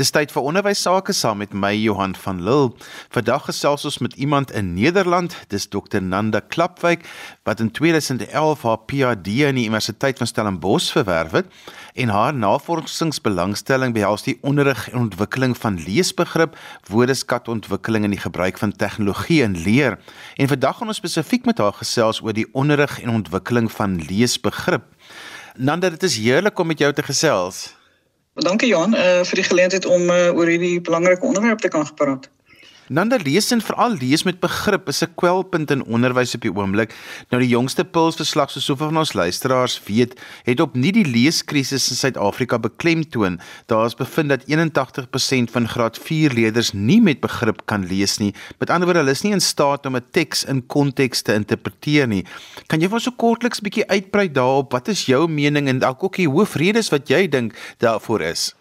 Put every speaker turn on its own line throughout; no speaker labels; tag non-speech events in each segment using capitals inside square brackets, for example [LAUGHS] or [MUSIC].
Dis tyd vir onderwys sake saam met my Johan van Lille. Vandag gesels ons met iemand in Nederland, dis Dr Nanda Klapwyk wat in 2011 haar PhD aan die Universiteit van Stellenbosch verwerf het en haar navorsingsbelangstelling behels die onderrig en ontwikkeling van leesbegrip, woordeskatontwikkeling en die gebruik van tegnologie in leer. En vandag gaan ons spesifiek met haar gesels oor die onderrig en ontwikkeling van leesbegrip. Nanda, dit is heerlik om met jou te gesels.
Dankie Johan uh, vir die geleentheid om uh, oor hierdie belangrike onderwerp te kan gepraat.
Nanda lees en veral lees met begrip is 'n kwelpunt in onderwys op die oomblik. Nou die jongste pulsverslag soos soveel van ons luisteraars weet, het op nie die leeskrisis in Suid-Afrika beklemtoon. Daar is bevind dat 81% van graad 4 leerders nie met begrip kan lees nie. Met ander woorde, hulle is nie in staat om 'n teks in konteks te interpreteer nie. Kan jy vir so kortliks 'n bietjie uitbrei daarop? Wat is jou mening en dalk ook die hoofredes wat jy dink daarvoor is?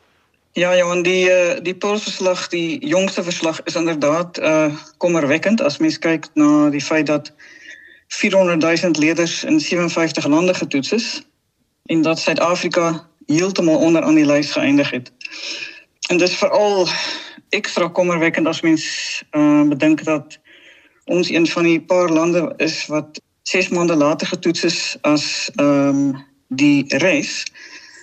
Ja, ja, en die eh, die polsverslag, die jongste verslag is inderdaad uh kommerwekkend as mens kyk na die feit dat 400 000 leerders in 57 lande getoets is en dat Suid-Afrika heeltemal onder aan die lys geëindig het. En dis veral ekstra kommerwekkend as mens uh bedink dat ons een van die paar lande is wat 6 maande later getoets is as ehm um, die res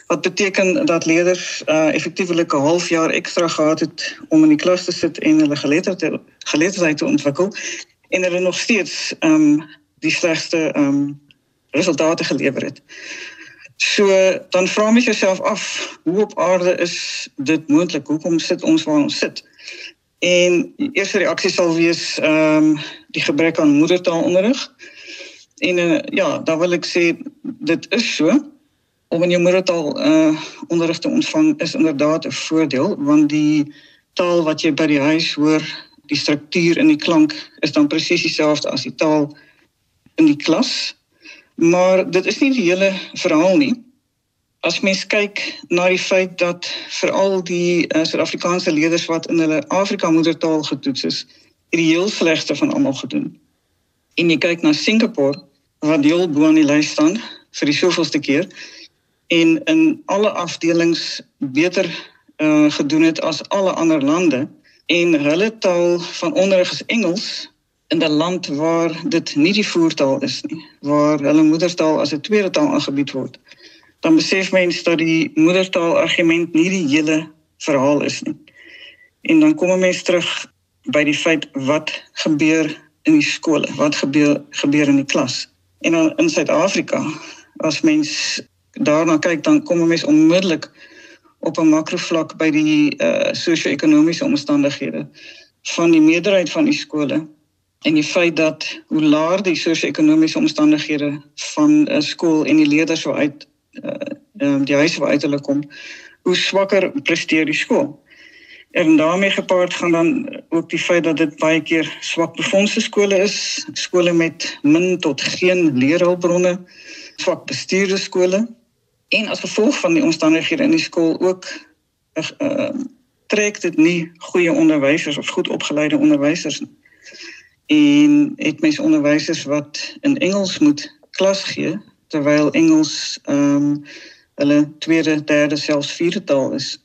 wat beteken dat leerders uh effektiewelik 'n halfjaar ekstra gehad het om in die klas te sit en hulle geletterdheid geletterdheid te ontwikkel en hulle nog steeds um die slegste um resultate gelewer het. So dan vra mens jouself af, hoe op aarde is dit moontlik? Hoekom sit ons waar ons sit? En die eerste reaksie sal wees um die gebrek aan moedertaalonderrig. En uh, ja, dan wil ek sê dit is so om in jou moedertaal uh onderrig te ontvang is inderdaad 'n voordeel want die taal wat jy by die huis hoor, die struktuur en die klank is dan presies dieselfde as die taal in die klas. Maar dit is nie die hele verhaal nie. As mens kyk na die feit dat veral die uh, Suid-Afrikaanse leerders wat in hulle Afrika moedertaal getoets is, het die heel slegste van almal gedoen. En jy kyk na Singapore wat deel bo aan die lys staan vir die soveelste keer, en in alle afdelings beter uh, gedoen het as alle ander lande. En hulle taal van onderrig is Engels in 'n land waar dit nie die voertaal is nie waar hulle moedertaal as 'n tweede taal aangebied word. Dan besef mense dat die moedertaal argument nie die hele verhaal is nie. En dan kom mense terug by die feit wat gebeur in die skole wat gebeur gebeur in die klas. En dan in Suid-Afrika as mens daarna kyk dan kom 'n mens onmiddellik op 'n makrovlak by die uh sosio-ekonomiese omstandighede van die meerderheid van die skole en die feit dat hoe laer die sosio-ekonomiese omstandighede van 'n skool en die leerders wat uit uh die huise waar uit hulle kom hoe swakker presteer die skool. En daarmee gepaard gaan dan ook die feit dat dit baie keer swak befondse skole is skole met min tot geen leerhulpbronne swak bestuurde skole en as gevolg van die omstandighede in die skool ook uh, trek dit nie goeie onderwysers of goed opgeleide onderwysers nie. En het mense onderwysers wat in Engels moet klas gee terwyl Engels ehm um, hulle tweede, derde, selfs vierde taal is.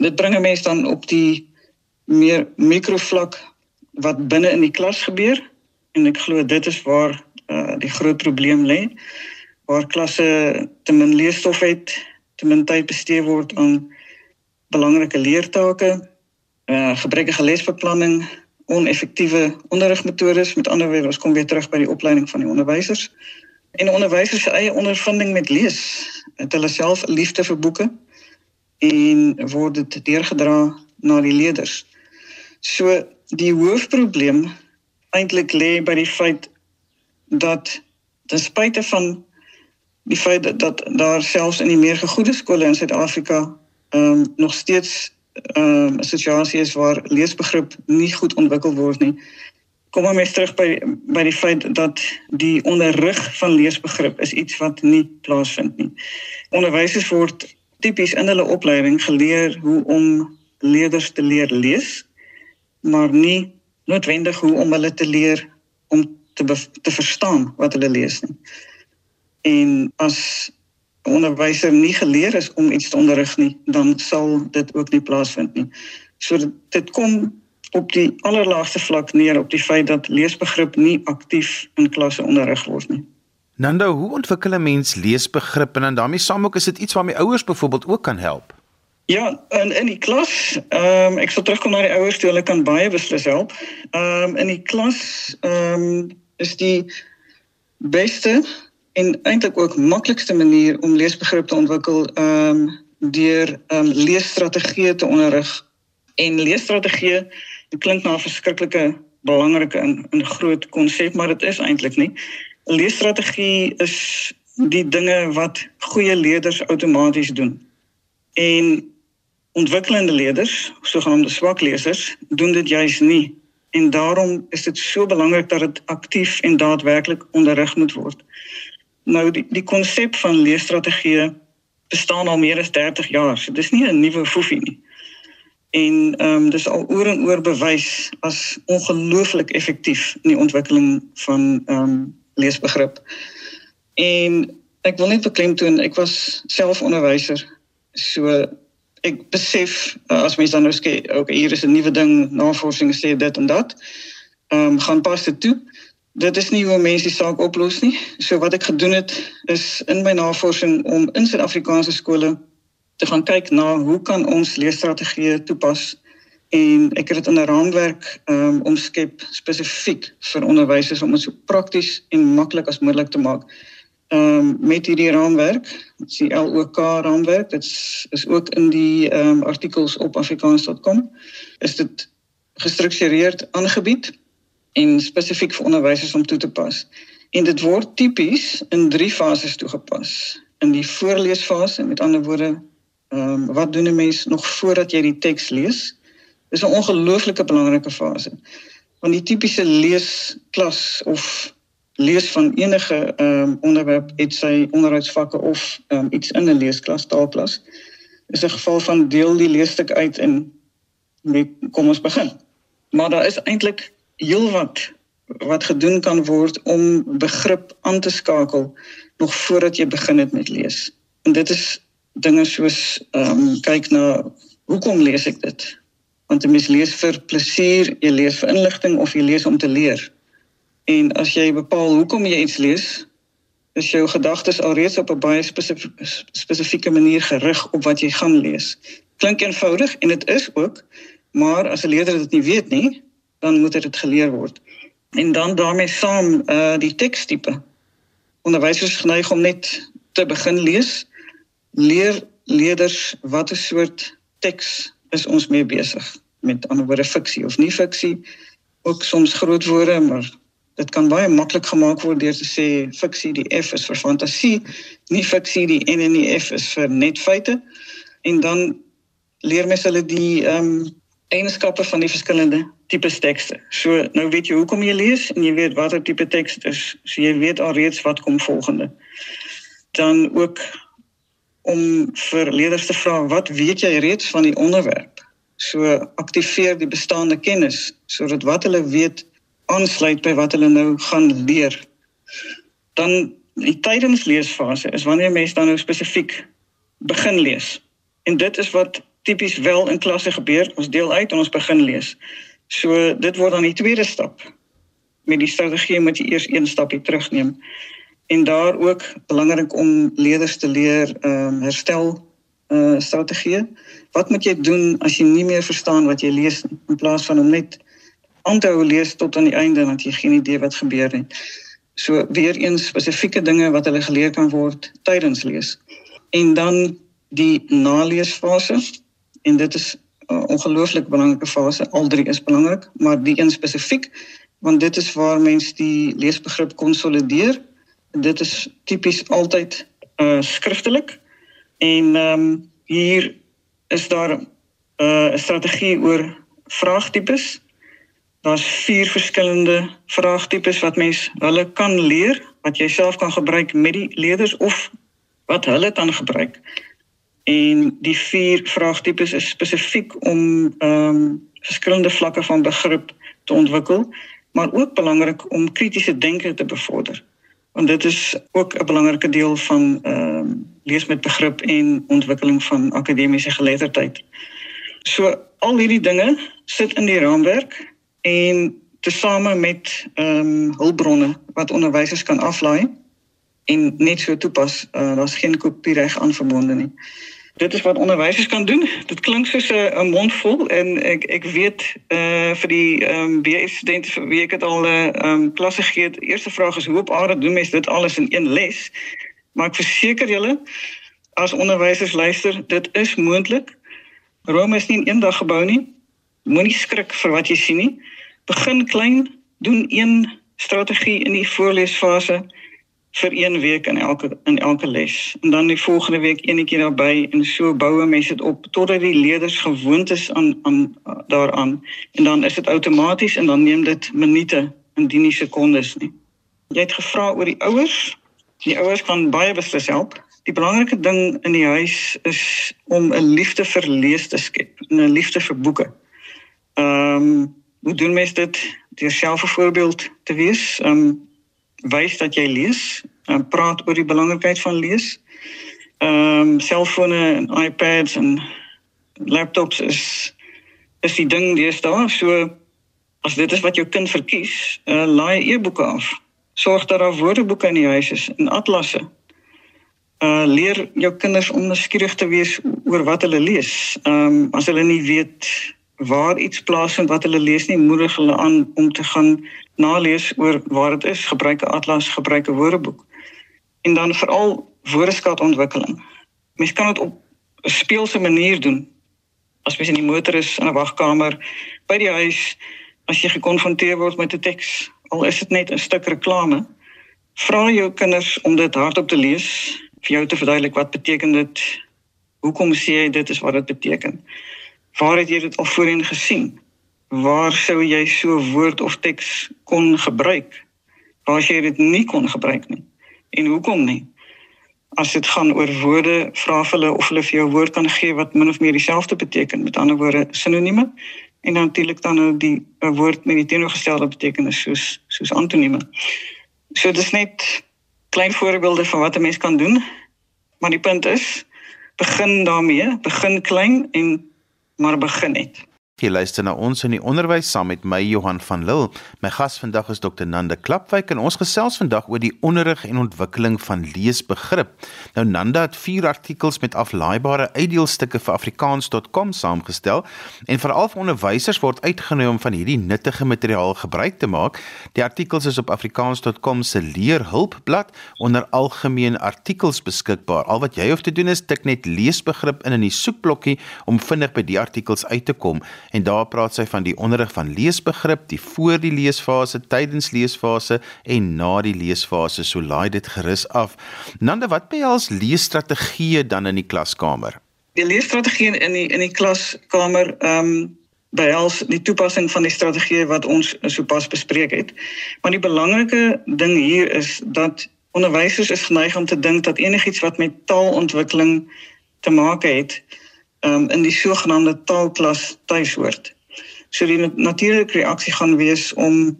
Dit bring mense dan op die meer mikrovlak wat binne in die klas gebeur en ek glo dit is waar uh, die groot probleem lê waar klasse te min leesstof het, te min tyd bestee word aan belangrike leertake, uh gebrekkige lesbeplanning, oneffektiewe onderrigmetodes, met ander woorde, ons kom weer terug by die opleiding van die onderwysers en onderwysers se eie ondervinding met lees. Het hulle self 'n liefde vir boeke en word dit deurgedra na die leerders. So die hoofprobleem eintlik lê by die feit dat ten spyte van die feit dat, dat daar selfs in die meer gegoede skole in Suid-Afrika ehm um, nog steeds ehm um, 'n situasie is waar leesbegrip nie goed ontwikkel word nie. Kom maar terug by by die feit dat die onderrig van leesbegrip is iets wat nie plaasvind nie. Onderwysers word tipies in hulle opleiding geleer hoe om leerders te leer lees, maar nie noodwendig hoe om hulle te leer om te te verstaan wat hulle lees nie. En as onderwyser nie geleer is om iets te onderrig nie, dan sal dit ook nie plaasvind nie. So dit kom op die allerlaagste vlak neer op die feit dat leesbegrip nie aktief in klasse onderrig word nie.
Nando, hoe ontwikkel 'n mens leesbegrip en dan daarmee saam ook is dit iets waarmee ouers byvoorbeeld ook kan help?
Ja, in in die klas, ehm um, ek sal terugkom na die ouers toe hulle kan baie beslis help. Ehm um, in die klas ehm um, is die beste en eintlik ook maklikste manier om leesbegrip te ontwikkel ehm um, deur ehm um, leesstrategieë te onderrig. En leesstrategieë klink na 'n verskriklike belangrike en 'n groot konsep, maar dit is eintlik nie. 'n Leesstrategie is die dinge wat goeie leerders outomaties doen. En ontwikkelende leerders, sogenaamde swak lesers, doen dit juis nie. En daarom is dit so belangrik dat dit aktief en daadwerklik onderrig moet word. Nou die die konsep van leesstrategieë bestaan al meer as 30 jaar. So dis nie 'n nuwe foefie nie. En ehm um, dis al oor en oor bewys as ongelooflik effektief in die ontwikkeling van ehm um, leesbegrip. En ek wil net beklemtoon, ek was self onderwyser. So ek besef uh, as mens dan nou sê okay hier is 'n nuwe ding navorsing sê dit en dat ehm um, gaan pas dit toe dit is nie hoe mense die saak oplos nie. So wat ek gedoen het is in my navorsing om in Suid-Afrikaanse skole te gaan kyk na hoe kan ons leesstrategieë toepas en ek het dit in 'n raamwerk um, omskep spesifiek vir onderwysers om dit so prakties en maklik as moontlik te maak. Ehm um, met hierdie raamwerk, die LOK raamwerk, dit is ook in die ehm um, artikels op afrikaans.com, is dit gestruktureerd aangebied en spesifiek vir onderwysers om toe te pas. En dit word tipies in drie fases toegepas. In die voorleesfase, met ander woorde, ehm um, wat doen 'n mens nog voordat jy die teks lees? Dis 'n ongelooflike belangrike fase. Want die tipiese leesklas of lees van enige ehm um, onderwerp het sy onderhoudsvakke of ehm um, iets in 'n leesklas taalklas is 'n geval van deel die leesstuk uit en met kom ons begin. Maar daar is eintlik heelwat wat gedoen kan word om begrip aan te skakel nog voordat jy begin het met lees. En dit is dinge soos ehm um, kyk na hoekom lees ek dit? Want jy lees vir plesier, jy lees vir inligting of jy lees om te leer. En as jy bepaal hoekom jy iets lees, is jou gedagtes alreeds op 'n baie spesifieke manier gerig op wat jy gaan lees. Klink eenvoudig en dit is ook, maar as 'n leerder dit nie weet nie, dan moet dit geleer word. En dan daarmee saam uh die tekstipe. Onderwysers geneig om net te begin lees. Leer leerders watter soort teks is ons mee besig? Met ander woorde fiksie of nie fiksie? Ook soms groot woorde, maar Dit kan baie maklik gemaak word deur te sê fiksie die F is vir fantasie, nie fiksie die N en die F is vir net feite. En dan leer mens hulle die ehm um, eienskappe van die verskillende tipe tekste. So nou weet jy hoekom jy lees en jy weet watter tipe teks is. So jy weet alreeds wat kom volgende. Dan ook om vir leerders te vra wat weet jy reeds van die onderwerp? So aktiveer die bestaande kennis sodat wat hulle weet aansluit by wat hulle nou gaan leer. Dan die tydens leesfase is wanneer mense dan nou spesifiek begin lees. En dit is wat tipies wel in klasse gebeur. Ons deel uit en ons begin lees. So dit word dan die tweede stap. Met die strategie moet jy eers een stapie terugneem. En daar ook belangrik om leerders te leer ehm um, herstel uh strategieë. Wat moet jy doen as jy nie meer verstaan wat jy lees nie in plaas van om net aanhou lees tot aan die einde want jy geen idee wat gebeur nie. So weer eens spesifieke dinge wat hulle geleer kan word tydens lees. En dan die naleesfase en dit is 'n ongelooflik belangrike fase. Al drie is belangrik, maar die een spesifiek want dit is waar mens die leesbegrip konsolideer. Dit is tipies altyd uh skriftelik. En ehm um, hier is daar 'n uh, strategie oor vraagtipes daar's vier verskillende vraagtipes wat mens hulle kan leer wat jy self kan gebruik met die leerders of wat hulle kan gebruik. En die vier vraagtipes is spesifiek om ehm um, verskillende vlakke van begrip te ontwikkel, maar ook belangrik om kritiese denke te bevorder. Want dit is ook 'n belangrike deel van ehm um, lees met begrip en ontwikkeling van akademiese geletterdheid. So al hierdie dinge sit in die raamwerk en tesame met ehm um, hulpbronne wat onderwysers kan aflaai en net so toepas. Uh, Daar's geen kopiereg aan verbonde nie. Dit is wat onderwysers kan doen. Dit klink soos 'n mondvol en ek ek weet uh vir die ehm um, BS studente vir wie ek dit al 'n uh, um, klasse gegee het. Eerste vraag is hoe op aarde doen mens dit alles in een les? Maar ek verseker julle as onderwysers luister, dit is moontlik. Rome is nie in een dag gebou nie. Moenie skrik vir wat jy sien nie. Begin klein, doen een strategie in die voorleesfase vir een week in elke in elke les. En dan die volgende week eenetjie daarbey en so boue mense dit op totdat die leerders gewoond is aan aan daaraan. En dan is dit outomaties en dan neem dit minute indien nie sekondes nie. Jy het gevra oor die ouers. Die ouers kan baie beslis help. Die belangrike ding in die huis is om 'n liefde vir lees te skep, 'n liefde vir boeke. Ehm, um, hoe doen mens dit? Deur self 'n voorbeeld te wees. Ehm um, wys dat jy lees en praat oor die belangrikheid van lees. Ehm um, selfone en iPads en laptops is is die ding daar so as dit is wat jou kind verkies, uh, laai e-boeke af. Sorg dat daar woordeboeke in die huis is en atlasse. Uh leer jou kinders om nuuskierig te wees oor wat hulle lees. Ehm um, as hulle nie weet waar iets plaasvind wat hulle lees nie, moedig hulle aan om te gaan nalees oor waar dit is, gebruik 'n atlas, gebruik 'n woordeboek. En dan veral woordeskatontwikkeling. Mens kan dit op 'n speelse manier doen. As mens in die motor is in 'n wagkamer, by die huis, as jy gekonfronteer word met 'n teks, al is dit net 'n stuk reklame, vra jou kinders om dit hardop te lees, vir jou te verduidelik wat beteken dit? Hoekom sê jy dit is wat dit beteken? Waar het jy dit al voorheen gesien? waar sou jy so woord of teks kon gebruik? Waar jy dit nie kon gebruik nie. En hoekom nie? As dit gaan oor woorde vra hulle of hulle vir jou woord kan gee wat min of meer dieselfde beteken. Met ander woorde sinonieme en natuurlik dan nou die 'n woord met die teenoorgestelde betekenis soos soos antonieme. So dis net klein voorbeelde van wat 'n mens kan doen. Maar die punt is begin daarmee begin klein en maar begin net
Jy luister na ons in die onderwys saam met my Johan van Lille. My gas vandag is Dr Nanda Klapwyk en ons gesels vandag oor die onderrig en ontwikkeling van leesbegrip. Nou Nanda het 4 artikels met aflaaibare uitdeelstukke vir afrikaans.com saamgestel en veral vir onderwysers word uitgenooi om van hierdie nuttige materiaal gebruik te maak. Die artikels is op afrikaans.com se leerhulpblad onder algemeen artikels beskikbaar. Al wat jy hoef te doen is tik net leesbegrip in in die soekblokkie om vinnig by die artikels uit te kom en daar praat sy van die onderrig van leesbegrip, die voor die leesfase, tydens leesfase en na die leesfase. So laai dit gerus af. Nande, wat behels leesstrategieë dan in die klaskamer?
Die leesstrategie in die in die klaskamer ehm um, behels die toepassing van die strategie wat ons sopas bespreek het. Maar die belangrike ding hier is dat onderwysers is geneig om te dink dat enigiets wat met taalontwikkeling te maak het, um, in die sogenaamde taalklas tuishoort. So die natuurlike reaksie gaan wees om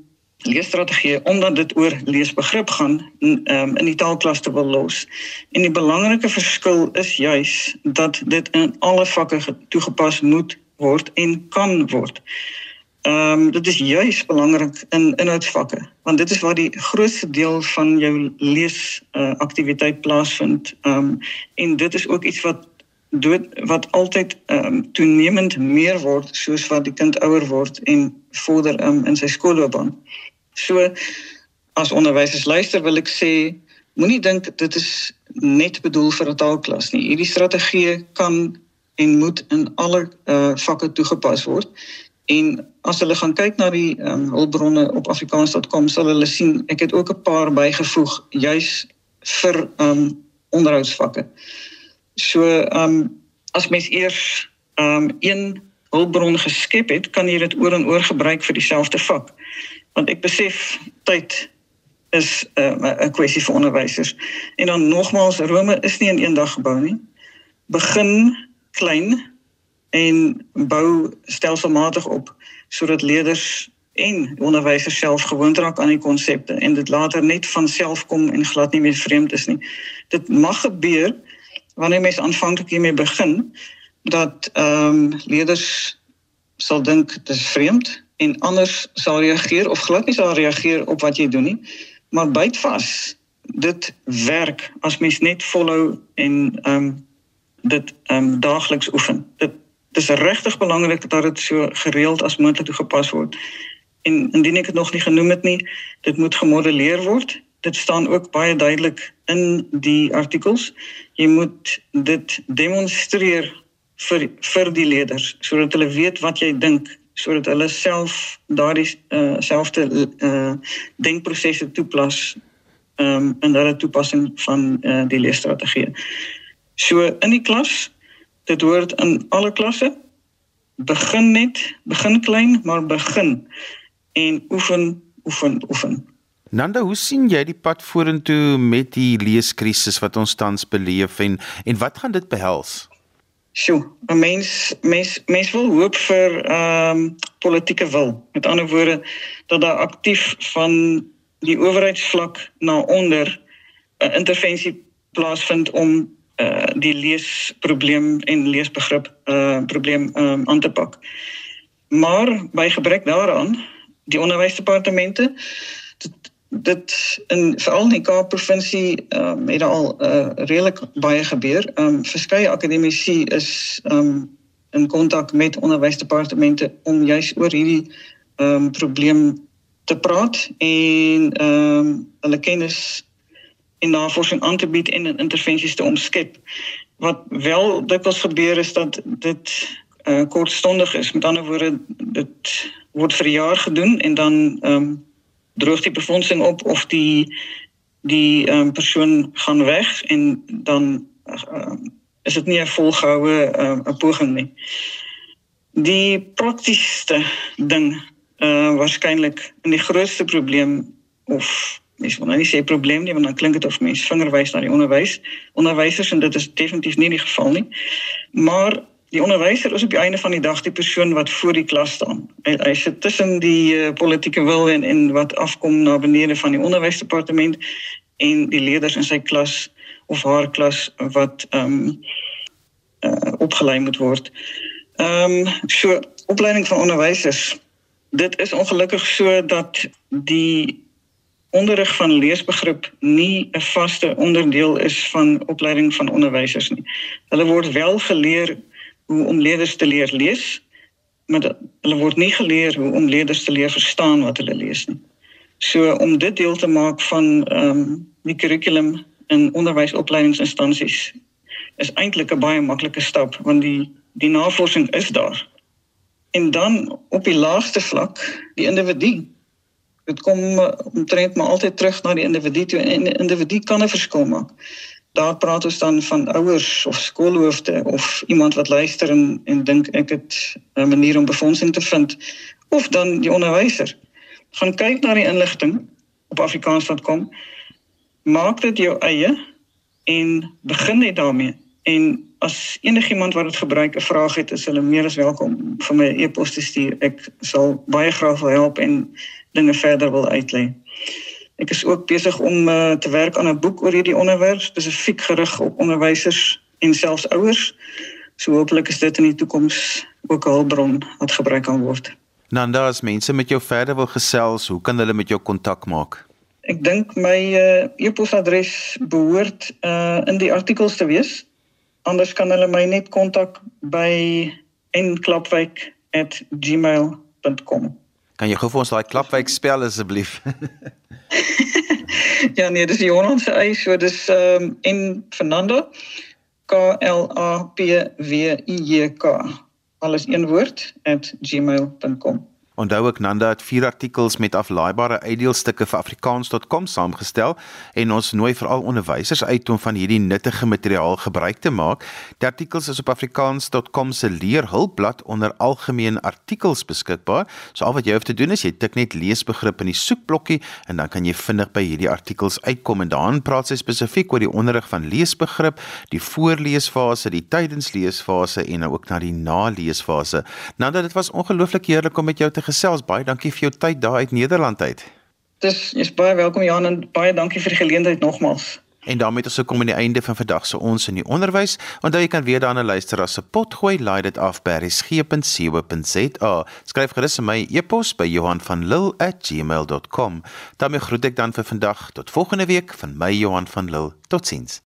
leesstrategieë omdat dit oor leesbegrip gaan um, in die taalklas te wil los. En die belangrike verskil is juis dat dit in alle vakke toegepas moet word en kan word. Ehm um, dit is juis belangrik in inhoudsvakke want dit is waar die grootste deel van jou lees uh, aktiwiteit plaasvind. Ehm um, en dit is ook iets wat dood wat altyd ehm um, toenemend meer word soos wat die kind ouer word en vorder um, in sy skoolloopbaan. So as onderwysers luister wil ek sê moenie dink dit is net bedoel vir 'n taalklas nie. Hierdie strategie kan en moet in alle uh, vakke toegepas word. En as hulle gaan kyk na die um, hulpbronne op afrikaans.com sal hulle sien ek het ook 'n paar bygevoeg juis vir um, onderhoudsvakke. So ehm um, as mens eers ehm um, een hulpbron geskep het, kan jy dit oor en oor gebruik vir dieselfde vak. Want ek besef tyd is ehm, 'n uh, 'n kwessie vir onderwysers. En dan nogmaals, Rome is nie in een dag gebou nie. Begin klein en bou stelselmatig op sodat leerders en onderwysers self gewoond raak aan die konsepte en dit later net van self kom en glad nie meer vreemd is nie. Dit mag gebeur wanneer mens aanvanklik hiermee begin dat ehm um, leerders sal dink dit is vreemd en anders sal reageer of glad nie sal reageer op wat jy doen nie. Maar byt vas. Dit werk as mens net volhou en ehm um, dit ehm um, daagliks oefen. Dit dis regtig belangrik dat dit so gereeld as moontlik toegepas word. En indien ek dit nog nie genoem het nie, dit moet gemodelleer word. Dit staan ook baie duidelik in die artikels. Jy moet dit demonstreer vir vir die leerders sodat hulle weet wat jy dink sodat hulle self daardie uh, selfde uh, denkprosesse toepas um, in hulle toepassing van uh, die leerstrategie. So in die klas, dit hoort in alle klasse begin net, begin klein, maar begin en oefen, oefen, oefen.
Nanda, hoe sien jy die pad vorentoe met die leeskrisis wat ons tans beleef en en wat gaan dit behels?
Sjoe, mens mens mens wil hoop vir ehm um, politieke wil. Met ander woorde dat daar aktief van die owerheidsvlak na onder 'n uh, intervensie plaasvind om uh die leesprobleem en leesbegrip uh probleem um, aan te pak. Maar by gebrek daaraan, die onderwysdepartemente dit in veral in die Kaap provinsie ehm um, het al uh, redelik baie gebeur. Ehm um, verskeie akademici is ehm um, in kontak met onderwysdepartemente om juis oor hierdie ehm um, probleem te praat en ehm um, hulle kennis en navorsing aan te bied en intervensies te omskep. Wat wel dikwels gebeur is dat dit uh, kortstondig is. Met ander woorde, dit word vir jaar gedoen en dan ehm um, droog die befondsing op of die die um, persoon gaan weg en dan uh, is dit nie 'n volgehoue uh, 'n poging nie. Die praktiese ding uh waarskynlik in die grootste probleem of mens wil nou nie sê probleem nie want dan klink dit of mens vingerwys na die onderwys onderwysers en dit is definitief nie die geval nie. Maar die onderwyser is op die einde van die dag die persoon wat voor die klas staan. Hy, hy sit tussen die uh, politieke wil en en wat afkom na benede van die onderwysdepartement en die leerders in sy klas of haar klas wat ehm um, uh, opgelei moet word. Ehm um, so opleiding van onderwysers. Dit is ongelukkig so dat die onderrig van leesbegrip nie 'n vaste onderdeel is van opleiding van onderwysers nie. Hulle word wel geleer hoe om leerders te leer lees, maar dat, hulle word nie geleer hoe om leerders te leer verstaan wat hulle lees nie. So om dit deel te maak van ehm um, die kurrikulum in onderwysopleidingsinstansies is eintlik 'n baie maklike stap want die die navorsing is daar. En dan op die laagste vlak, die individu. Dit kom omtrent maar altyd terug na die individu toe en die individu kan 'n verskil maak daar praat ons dan van ouers of skoolhoofde of iemand wat luister en en dink ek het 'n manier om befondsing te vind of dan die onderwyser. Gaan kyk na die inligting op afrikaans.com maak dit jou eie en begin net daarmee. En as enigiemand wat dit gebruik 'n vraag het is hulle meer as welkom vir my e-pos te stuur. Ek sal baie graag wil help en dinge verder wil uitlei Ek is ook besig om uh, te werk aan 'n boek oor hierdie onderwerp spesifiek gerig op onderwysers en selfs ouers. So hopelik is dit in die toekoms ook 'n hulpbron wat gebruik kan word.
Nanda, as mense met jou verder wil gesels, hoe kan hulle met jou kontak maak?
Ek dink my uh, e-posadres behoort uh, in die artikels te wees. Anders kan hulle my net kontak by enklapwyk@gmail.com.
Kan jy gou vir ons daai klapwyk spel asseblief? [LAUGHS]
ja nee, dis Johan se eis, so dis ehm um, en Fernando K L A P W I J K alles een woord @gmail.com.
Onthou ek Nanda het vier artikels met aflaaibare uitdeelstukke vir afrikaans.com saamgestel en ons nooi veral onderwysers uit om van hierdie nuttige materiaal gebruik te maak. Die artikels is op afrikaans.com se leerhulpblad onder algemeen artikels beskikbaar. So al wat jy hoef te doen is jy tik net leesbegrip in die soekblokkie en dan kan jy vinnig by hierdie artikels uitkom en dan praat sy spesifiek oor die onderrig van leesbegrip, die voorleesfase, die tydensleesfase en nou ook na die naleesfase. Nanda, dit was ongelooflik heerlik om met jou te gesels. Baie dankie vir jou tyd daar uit Nederland uit.
Dis jy's baie welkom Johan en baie dankie vir die geleentheid nogmaals.
En daarmee het ons gekom aan die einde van vandag se ons in die onderwys. Onthou jy kan weer daarna luister as se potgooi laai dit af by resgep.co.za. Skryf gerus my e-pos by Johan van Lille@gmail.com. daarmee groet ek dan vir vandag tot volgende week van my Johan van Lille. Totsiens.